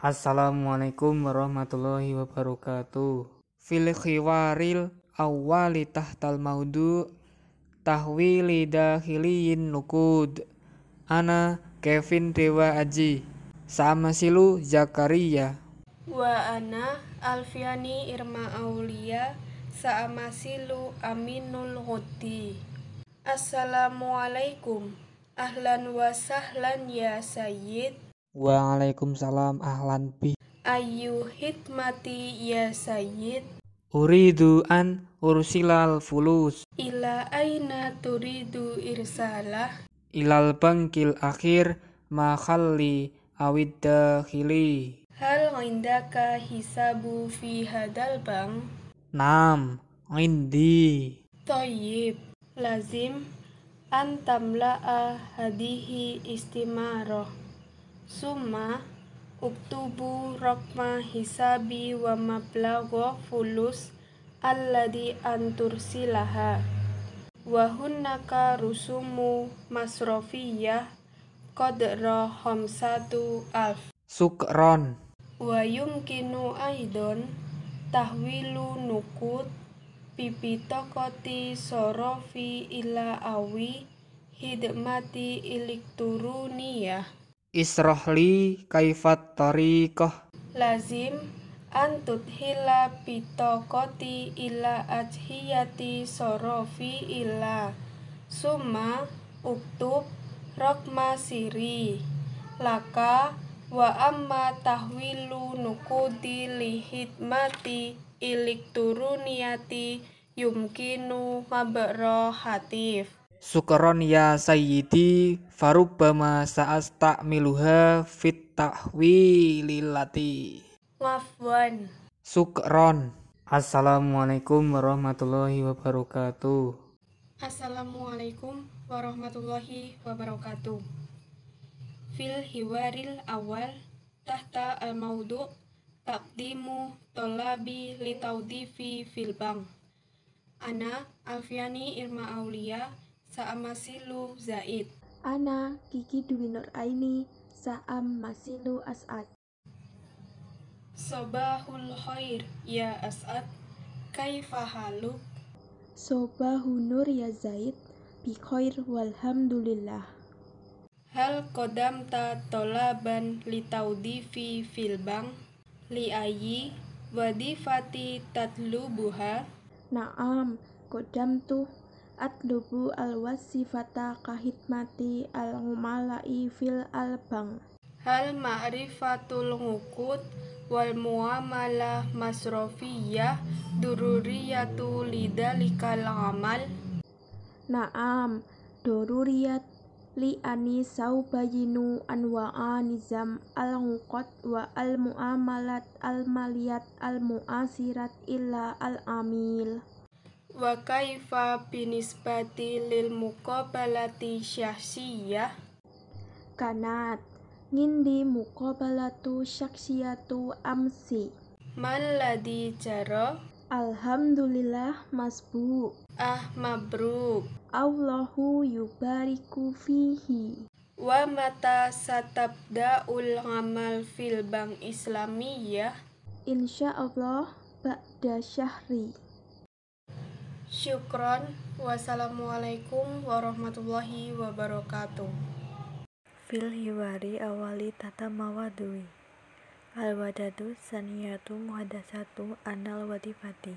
Assalamualaikum warahmatullahi wabarakatuh. Fil khiwaril awwali tahtal maudu tahwili dakhiliyin nukud. Ana Kevin Dewa Aji. Sama silu Zakaria. Wa ana Alfiani Irma Aulia Saamasilu Aminul Hudi Assalamualaikum Ahlan wa sahlan ya Sayyid Waalaikumsalam ahlan bi. Ayu hikmati ya Sayyid Uridu an ursilal fulus Ila aina turidu irsalah ilal bangkil akhir makhalli awid dakhili. Hal indaka hisabu fi hadal bang Nam, indi. Toyib Lazim Antamla'a hadihi istimaroh Summa Uktubu rokma hisabi wa mablagho fulus Alladhi antursilaha. Wa hunnaka rusumu masrofiyah Qadra homsatu alf. Sukron. Wa yumkinu aidon tahwilu nukut pipitokoti sorofi ila awi hidmati ilikturuniyah Isrohli kaifat tariqoh. lazim antut hila pitokoti ila ajhiyati sorofi ila summa uktub rokma siri. Laka wa amma tahwilu nukudi lihidmati ilik turuniyati yumkinu mabro hatif Sukron ya sayyidi farubbama sa'astakmiluha fit tahwililati. ngafwan Sukron. Assalamualaikum warahmatullahi wabarakatuh. Assalamualaikum warahmatullahi wabarakatuh Fil hiwaril awal tahta al-maudu taqdimu tolabi litaudifi fil bang Ana Alfiani Irma Aulia Saamasilu Zaid. Ana Kiki Dwi Nur Aini Saam Masilu As'ad. Sobahul khair ya As'ad. Kaifa haluk? Sobahu Nur ya Zaid. Bikhoir walhamdulillah. Hal kodamta tolaban litaudifi fil bang? Li ayi wadifati tatlubuha? Naam Kodam tuh Atlubu al-wasifata kahitmati al-ngumalai fil albang. Hal ma'rifatul ngukut wal muamalah masrofiyah dururiyatu lidalikal amal. Naam Doruriyat li ani saubayinu anwa'a nizam al-ngukot wa al-muamalat al-maliyat al-muasirat illa al-amil wa kaifa binisbati lil muqabalati syahsiyah Kanat. Ngindi muqabalatu syaksiyatu amsi. Man ladhi jaro? Alhamdulillah masbu. Ah mabruk. Allahu yubariku fihi. Wa mata satabda'ul amal fil bank islamiyah Insya Allah Ba'da syahri syukron. Wassalamualaikum warahmatullahi wabarakatuh. Fil hiwari awali tata mawadui. Al wadadu saniyatu muhadasatu anal wadifati.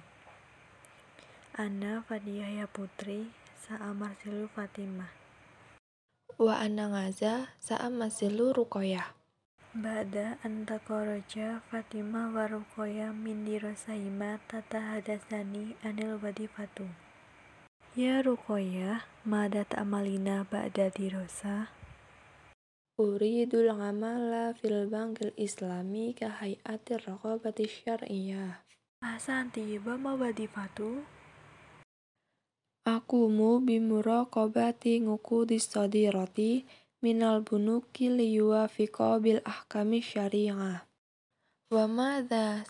Ana Fadiyah ya putri Sa'a Marsilu Fatimah. Wa ana ngaza sa'a masilu rukoyah. Ba'da antakoroja Fatimah wa Ruqoya min dirosahima tata hadasani anil wadifatu Ya Ruqoya Mada ta'amalina ba'da dirosa Uridul ngamala fil bangkil islami ka hayatir raqabati syar'iyah. Ahsan tiba ma wadifatu Akumu bimuraqabati ngukudis sadirati minal bunuki liyuwafiqa bil ahkami syari'ah. Wa madza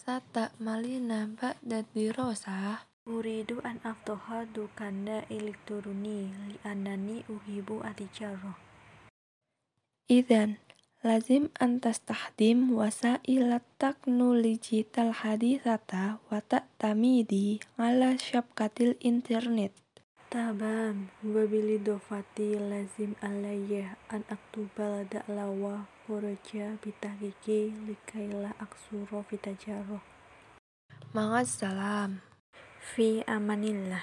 malina ba'da dirasah? Uridu an aftoha dukanda elektroni li anani uhibu atijarah Idzan lazim an tastahdim wasail taknologi hadithata wa ta'tamidi ala syabkatil internet. Taban, wabilidofati lazim alayya an aktubal da'lawa koroja bitahkiki likaila aksuro fitajaroh. Ma'as salam. Fi amanillah.